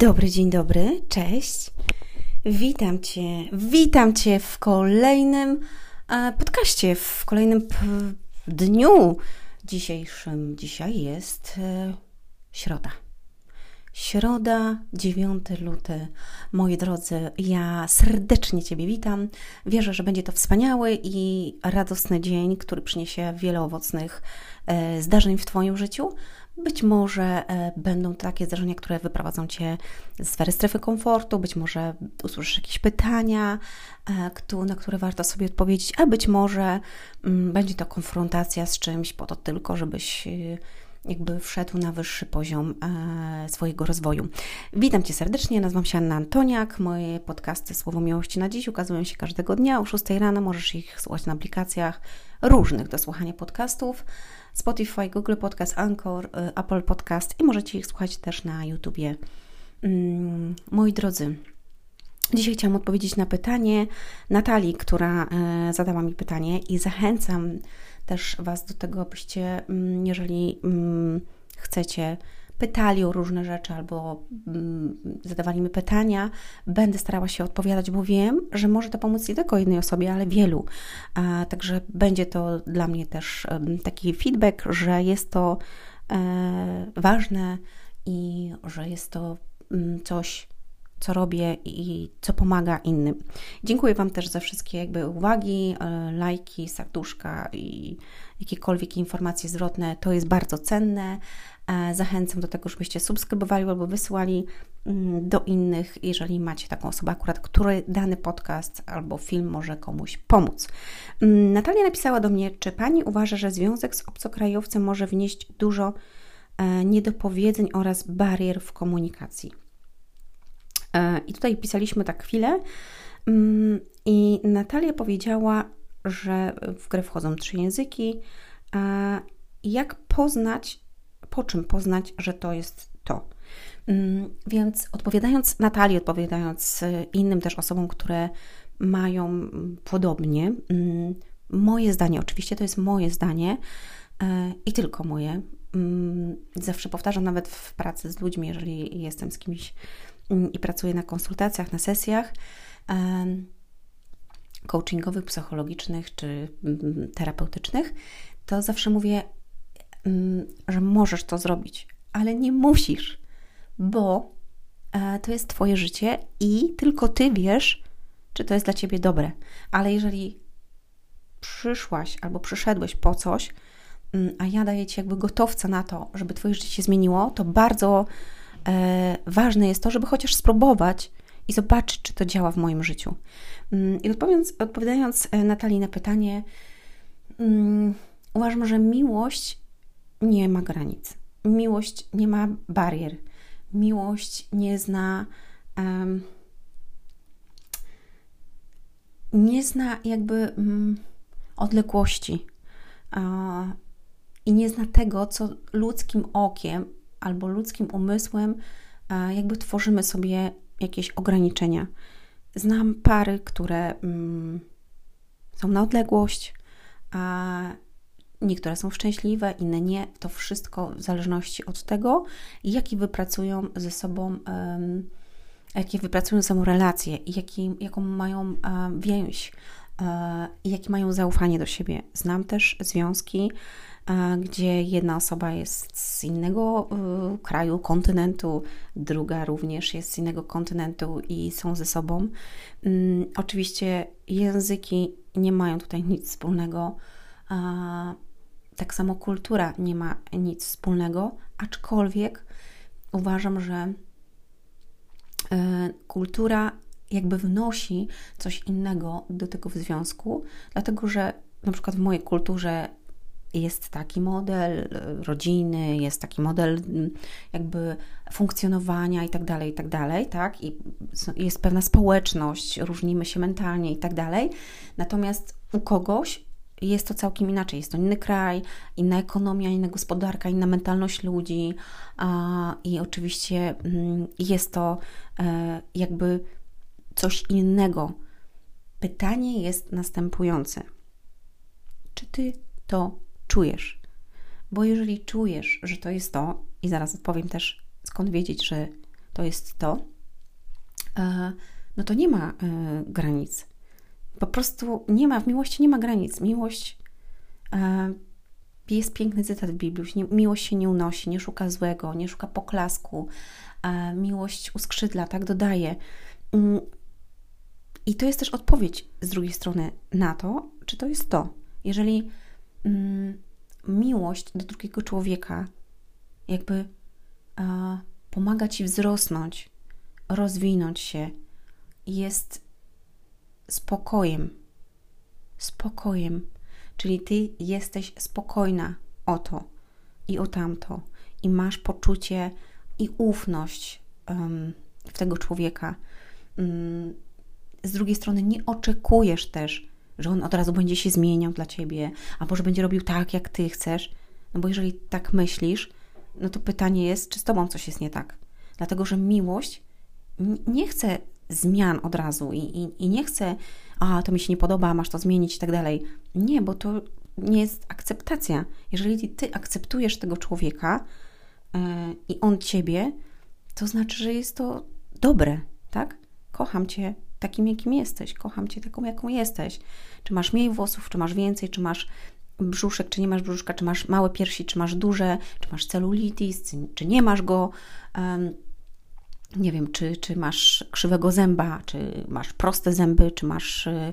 dobry, dzień dobry, cześć. Witam Cię, witam Cię w kolejnym e, podcaście, w kolejnym dniu dzisiejszym. Dzisiaj jest e, środa. Środa, 9 luty. Moi drodzy, ja serdecznie Ciebie witam. Wierzę, że będzie to wspaniały i radosny dzień, który przyniesie wiele owocnych e, zdarzeń w Twoim życiu. Być może e, będą to takie zdarzenia, które wyprowadzą Cię z sfery strefy komfortu, być może usłyszysz jakieś pytania, e, na które warto sobie odpowiedzieć, a być może mm, będzie to konfrontacja z czymś po to tylko, żebyś jakby wszedł na wyższy poziom swojego rozwoju. Witam Cię serdecznie, nazywam się Anna Antoniak. Moje podcasty Słowo Miłości na dziś ukazują się każdego dnia o 6 rano. Możesz ich słuchać na aplikacjach różnych do słuchania podcastów. Spotify, Google Podcast, Anchor, y, Apple Podcast i możecie ich słuchać też na YouTubie. Mm, moi drodzy, dzisiaj chciałam odpowiedzieć na pytanie Natalii, która e, zadała mi pytanie i zachęcam też Was do tego, abyście, mm, jeżeli mm, chcecie pytali o różne rzeczy albo mm, zadawali mi pytania, będę starała się odpowiadać, bo wiem, że może to pomóc nie tylko jednej osobie, ale wielu. Także będzie to dla mnie też taki feedback, że jest to e, ważne i że jest to coś, co robię i co pomaga innym. Dziękuję Wam też za wszystkie jakby uwagi, e, lajki, serduszka i jakiekolwiek informacje zwrotne. To jest bardzo cenne. E, zachęcam do tego, żebyście subskrybowali albo wysyłali mm, do innych, jeżeli macie taką osobę akurat, który dany podcast albo film może komuś pomóc. Mm, Natalia napisała do mnie, czy Pani uważa, że związek z obcokrajowcem może wnieść dużo e, niedopowiedzeń oraz barier w komunikacji? E, I tutaj pisaliśmy tak chwilę mm, i Natalia powiedziała, że w grę wchodzą trzy języki. Jak poznać po czym poznać, że to jest to. Mm, więc odpowiadając Natalii, odpowiadając y, innym też osobom, które mają podobnie, mm, moje zdanie, oczywiście to jest moje zdanie e, i tylko moje. Zawsze powtarzam, nawet w pracy z ludźmi, jeżeli jestem z kimś i pracuję na konsultacjach, na sesjach coachingowych, psychologicznych czy terapeutycznych, to zawsze mówię: Mm, że możesz to zrobić, ale nie musisz, bo e, to jest Twoje życie i tylko Ty wiesz, czy to jest dla Ciebie dobre. Ale jeżeli przyszłaś albo przyszedłeś po coś, mm, a ja daję Ci jakby gotowca na to, żeby Twoje życie się zmieniło, to bardzo ważne jest to, żeby chociaż spróbować i zobaczyć, czy to działa w moim życiu. Mm, I odpowiadając, e, Natalii na pytanie, uważam, że miłość nie ma granic. Miłość nie ma barier. Miłość nie zna. Um, nie zna jakby um, odległości i nie zna tego, co ludzkim okiem albo ludzkim umysłem uh, jakby tworzymy sobie jakieś ograniczenia. Znam pary, które um, są na odległość, a Niektóre są szczęśliwe, inne nie. To wszystko w zależności od tego, jaki wypracują ze sobą, um, jakie wypracują ze sobą relacje jaki, jaką mają um, więź e, i jakie mają zaufanie do siebie. Znam też związki, e, gdzie jedna osoba jest z innego e, kraju, kontynentu, druga również jest z innego kontynentu i są ze sobą. Um, oczywiście języki nie mają tutaj nic wspólnego. Tak samo kultura nie ma nic wspólnego, aczkolwiek uważam, że e, kultura jakby wnosi coś innego do tego związku, dlatego że na przykład w mojej kulturze jest taki model e, rodziny, jest taki model jakby funkcjonowania i tak dalej, i tak dalej, tak? I jest pewna społeczność, różnimy się mentalnie i tak dalej. Natomiast u kogoś jest to całkiem inaczej. Jest to inny kraj, inna ekonomia, inna gospodarka, inna mentalność ludzi i oczywiście mm, jest to e, jakby coś innego. Pytanie jest następujące: czy ty to czujesz? Bo jeżeli czujesz, że to jest to, i zaraz odpowiem też, skąd wiedzieć, że to jest to, e, no to nie ma e, granic. Po prostu nie ma, w miłości nie ma granic. Miłość e, jest piękny cytat w Biblii. Miłość się nie unosi, nie szuka złego, nie szuka poklasku. Miłość uskrzydla, tak dodaje. Mm, I to jest też odpowiedź z drugiej strony na to, czy to jest to. Jeżeli mm, miłość do drugiego człowieka jakby pomaga ci wzrosnąć, rozwinąć się, jest spokojem. Spokojem. Czyli ty jesteś spokojna o to i o tamto, i masz poczucie i ufność um, w tego człowieka. Um, z drugiej strony nie oczekujesz też, że on od razu będzie się zmieniał dla ciebie, albo że będzie robił tak, jak ty chcesz. No bo jeżeli tak myślisz, no to pytanie jest, czy z tobą coś jest nie tak. Dlatego, że miłość nie chce zmian od razu i, i, i nie chce, a to mi się nie podoba, masz to zmienić i tak dalej. Nie, bo to nie jest akceptacja. Jeżeli ty akceptujesz tego człowieka yy, i on ciebie, to znaczy, że jest to dobre, tak? Kocham cię takim, jakim jesteś, kocham cię taką, jaką jesteś. Czy masz mniej włosów, czy masz więcej, czy masz brzuszek, czy nie masz brzuszka, czy masz małe piersi, czy masz duże, czy masz celulitis, czy nie masz go. Um, nie wiem, czy, czy masz krzywego zęba, czy masz proste zęby, czy masz, e,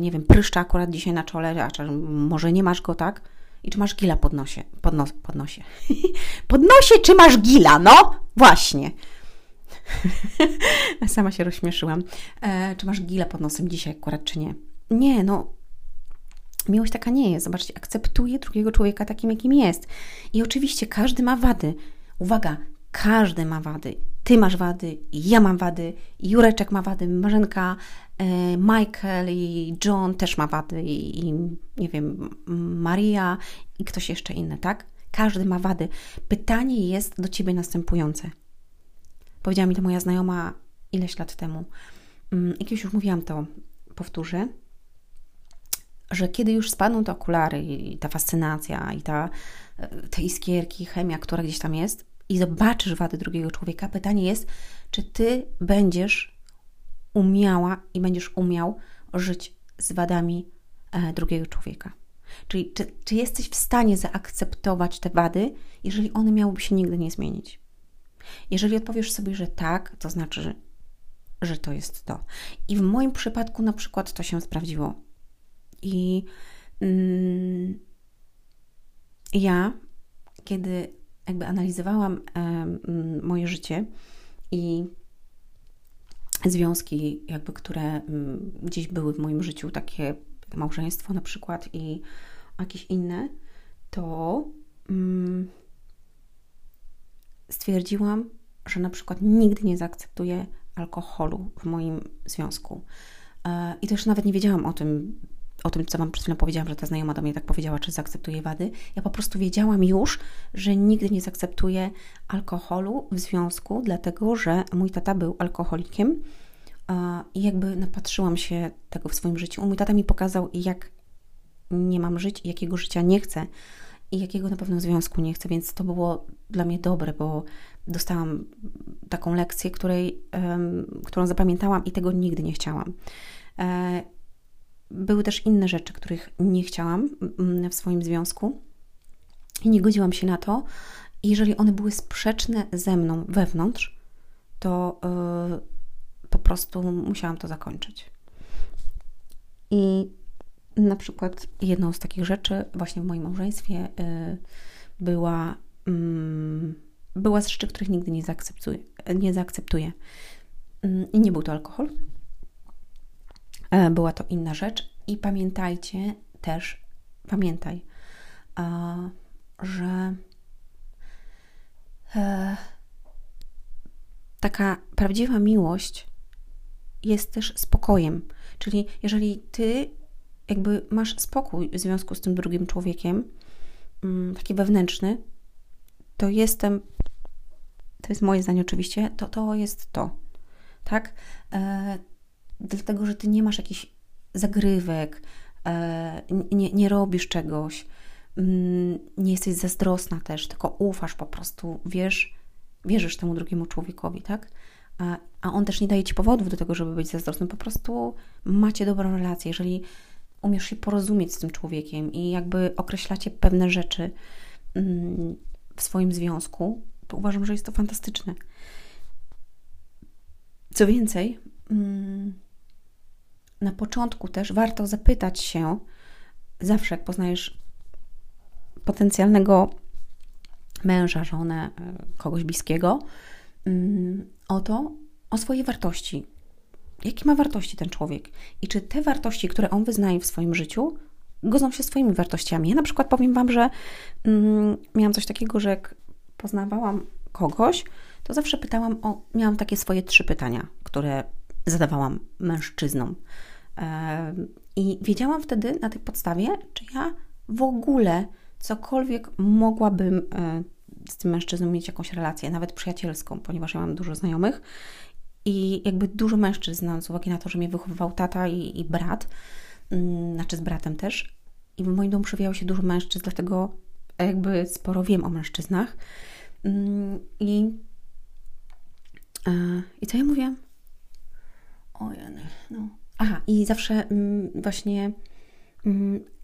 nie wiem, pryszcza akurat dzisiaj na czole, a może nie masz go, tak? I czy masz gila pod nosie? Pod, pod nosie. pod nosie, czy masz gila? No, właśnie. Sama się rozśmieszyłam. E, czy masz gila pod nosem dzisiaj akurat, czy nie? Nie, no Miłość taka nie jest. Zobaczcie, akceptuje drugiego człowieka takim, jakim jest. I oczywiście każdy ma wady. Uwaga, każdy ma wady. Ty masz wady, ja mam wady, Jureczek ma wady, Marzenka, e, Michael i John też ma wady i, i nie wiem, Maria i ktoś jeszcze inny, tak? Każdy ma wady. Pytanie jest do ciebie następujące. Powiedziała mi to moja znajoma ileś lat temu. Mm, jak już mówiłam, to powtórzę że kiedy już spadną te okulary i ta fascynacja i ta, te iskierki, chemia, która gdzieś tam jest i zobaczysz wady drugiego człowieka, pytanie jest, czy ty będziesz umiała i będziesz umiał żyć z wadami e, drugiego człowieka. Czyli czy, czy jesteś w stanie zaakceptować te wady, jeżeli one miałyby się nigdy nie zmienić? Jeżeli odpowiesz sobie, że tak, to znaczy, że, to jest to. I w moim przypadku na przykład to się sprawdziło i mm, ja, kiedy jakby analizowałam moje życie i związki, jakby, które m, gdzieś były w moim życiu, takie małżeństwo na przykład i jakieś inne, to mm, stwierdziłam, że na przykład nigdy nie zaakceptuję alkoholu w moim związku. E, I też nawet nie wiedziałam o tym o tym, co Wam przed chwilą powiedziałam, że ta znajoma do mnie tak powiedziała, czy zaakceptuje wady. Ja po prostu wiedziałam już, że nigdy nie zaakceptuję alkoholu w związku, dlatego że mój tata był alkoholikiem i jakby napatrzyłam się tego w swoim życiu. Mój tata mi pokazał, jak nie mam żyć, jakiego życia nie chcę i jakiego na pewno związku nie chcę, więc to było dla mnie dobre, bo dostałam taką lekcję, której, um, którą zapamiętałam i tego nigdy nie chciałam. E, były też inne rzeczy, których nie chciałam w swoim związku i nie godziłam się na to. I jeżeli one były sprzeczne ze mną wewnątrz, to yy, po prostu musiałam to zakończyć. I na przykład jedną z takich rzeczy właśnie w moim małżeństwie yy, była, yy, była z rzeczy, których nigdy nie zaakceptuję. Nie zaakceptuję. Mm, nie był to alkohol, E, była to inna rzecz. I pamiętajcie też, pamiętaj, że e, taka prawdziwa miłość jest też spokojem. Czyli jeżeli ty jakby masz spokój w związku z tym drugim człowiekiem, mm, taki wewnętrzny, to jestem, to jest moje zdanie oczywiście, to to jest to. Tak? E, dlatego że ty nie masz jakichś zagrywek, e, nie, nie robisz czegoś, mm, nie jesteś zazdrosna też, tylko ufasz po prostu, wiesz, wierzysz temu drugiemu człowiekowi, tak? A, a on też nie daje ci powodów do tego, żeby być zazdrosnym. Po prostu macie dobrą relację. Jeżeli umiesz się porozumieć z tym człowiekiem i jakby określacie pewne rzeczy mm, w swoim związku, to uważam, że jest to fantastyczne. Co więcej, mm, na początku też warto zapytać się, zawsze jak poznajesz potencjalnego męża, żonę, e, kogoś bliskiego, mm, o to, o swoje wartości. Jakie ma wartości ten człowiek? I czy te wartości, które on wyznaje w swoim życiu, godzą się swoimi wartościami? Ja na przykład powiem Wam, że mm, miałam coś takiego, że jak poznawałam kogoś, to zawsze pytałam o, miałam takie swoje trzy pytania, które zadawałam mężczyznom. I wiedziałam wtedy na tej podstawie, czy ja w ogóle cokolwiek mogłabym e, z tym mężczyzną mieć jakąś relację, nawet przyjacielską, ponieważ ja mam dużo znajomych i jakby dużo mężczyzn, z uwagi na to, że mnie wychowywał tata i, i brat, mm, znaczy z bratem też. I w moim domu przewijało się dużo mężczyzn, dlatego jakby sporo wiem o mężczyznach. Mm, I, e, i co ja mówię? O no. Aha, i zawsze mm, właśnie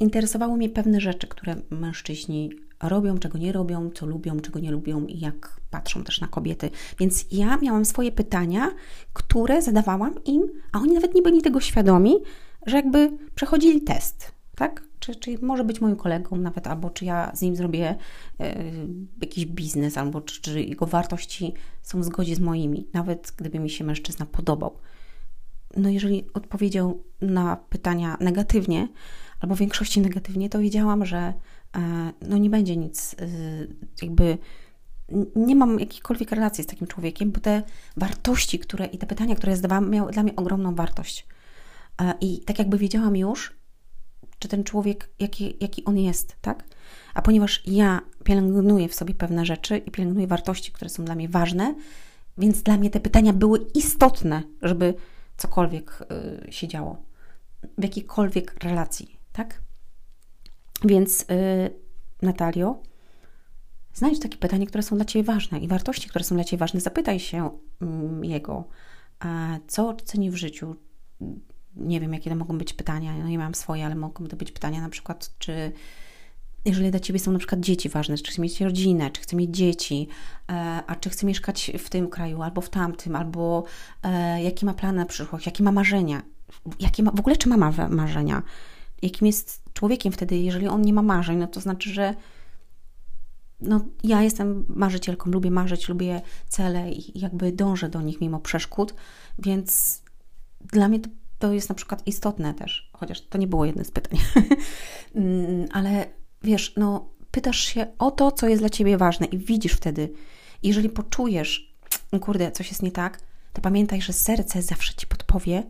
interesowały mnie pewne rzeczy, które mężczyźni robią, czego nie robią, co lubią, czego nie lubią i jak patrzą też na kobiety. Więc ja miałam swoje pytania, które zadawałam im, a oni nawet nie byli tego świadomi, że jakby przechodzili test, tak? Czy, czy może być moim kolegą nawet, albo czy ja z nim zrobię e, jakiś biznes, albo czy, czy jego wartości są w zgodzie z moimi, nawet gdyby mi się mężczyzna podobał no jeżeli odpowiedział na pytania negatywnie, albo w większości negatywnie, to wiedziałam, że no nie będzie nic, e, jakby nie mam jakiejkolwiek relacji z takim człowiekiem, bo te wartości, które i te pytania, które ja zdawałam, miały dla mnie ogromną wartość. E, I tak jakby wiedziałam już, czy ten człowiek, jaki, jaki on jest, tak? A ponieważ ja pielęgnuję w sobie pewne rzeczy i pielęgnuję wartości, które są dla mnie ważne, więc dla mnie te pytania były istotne, żeby cokolwiek się działo, w jakiejkolwiek relacji, tak? Więc y, Natalio, znajdź takie pytania, które są dla Ciebie ważne i wartości, które są dla Ciebie ważne. Zapytaj się mm, jego, co ceni w życiu. Nie wiem, jakie to mogą być pytania. No nie mam swoje, ale mogą to być pytania na przykład, czy jeżeli dla Ciebie są na przykład dzieci ważne, czy chce mieć rodzinę, czy chce mieć dzieci, e, a czy chce mieszkać w tym kraju, albo w tamtym, albo e, jakie ma plany na przyszłość, jakie ma marzenia, jakie ma, w ogóle czy ma marzenia, jakim jest człowiekiem wtedy, jeżeli on nie ma marzeń, no to znaczy, że no, ja jestem marzycielką, lubię marzyć, lubię cele i jakby dążę do nich mimo przeszkód, więc dla mnie to, to jest na przykład istotne też, chociaż to nie było jedno z pytań, mm, ale wiesz, no, pytasz się o to, co jest dla ciebie ważne i widzisz wtedy. Jeżeli poczujesz, kurde, coś jest nie tak, to pamiętaj, że serce zawsze ci podpowie,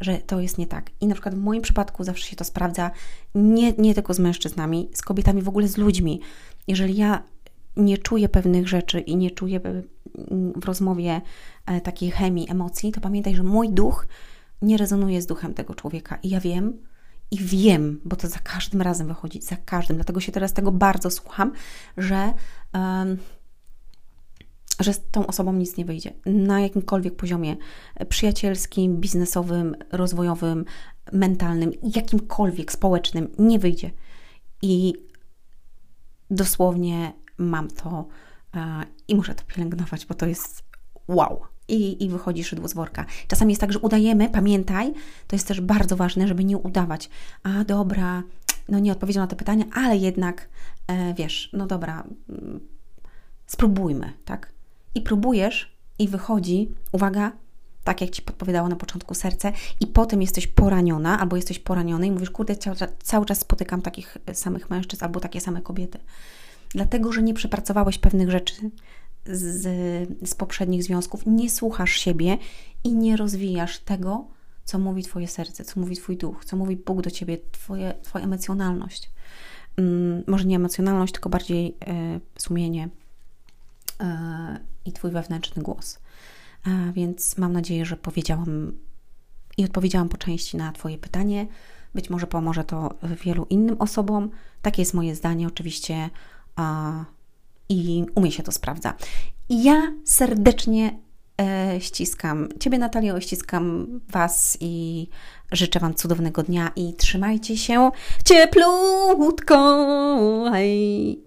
że to jest nie tak. I na przykład w moim przypadku zawsze się to sprawdza, nie, nie tylko z mężczyznami, z kobietami, w ogóle z ludźmi. Jeżeli ja nie czuję pewnych rzeczy i nie czuję w rozmowie e, takiej chemii, emocji, to pamiętaj, że mój duch nie rezonuje z duchem tego człowieka. I ja wiem, i wiem, bo to za każdym razem wychodzi, za każdym, dlatego się teraz tego bardzo słucham, że, um, że z tą osobą nic nie wyjdzie. Na jakimkolwiek poziomie przyjacielskim, biznesowym, rozwojowym, mentalnym, jakimkolwiek społecznym nie wyjdzie. I dosłownie mam to uh, i muszę to pielęgnować, bo to jest wow i, i wychodzi szydło z worka. Czasami jest tak, że udajemy, pamiętaj, to jest też bardzo ważne, żeby nie udawać. A dobra, no nie odpowiedział na te pytania, ale jednak e, wiesz, no dobra, mm, spróbujmy, tak? I próbujesz i wychodzi, uwaga, tak jak Ci podpowiadało na początku serce, i potem jesteś poraniona albo jesteś poraniony i mówisz, kurde, cały, czas spotykam takich samych mężczyzn albo takie same kobiety. Dlatego, że nie przepracowałeś pewnych rzeczy, z, z poprzednich związków, nie słuchasz siebie i nie rozwijasz tego, co mówi Twoje serce, co mówi Twój duch, co mówi Bóg do Ciebie, twoje, Twoja emocjonalność. Um, może nie emocjonalność, tylko bardziej e, sumienie e, i Twój wewnętrzny głos. Więc mam nadzieję, że powiedziałam i odpowiedziałam po części na Twoje pytanie. Być może pomoże to wielu innym osobom. Takie jest moje zdanie, oczywiście, i u mnie się to sprawdza. Ja serdecznie e, ściskam Ciebie, Natalio, ściskam Was i życzę Wam cudownego dnia i trzymajcie się cieplutko. Hej.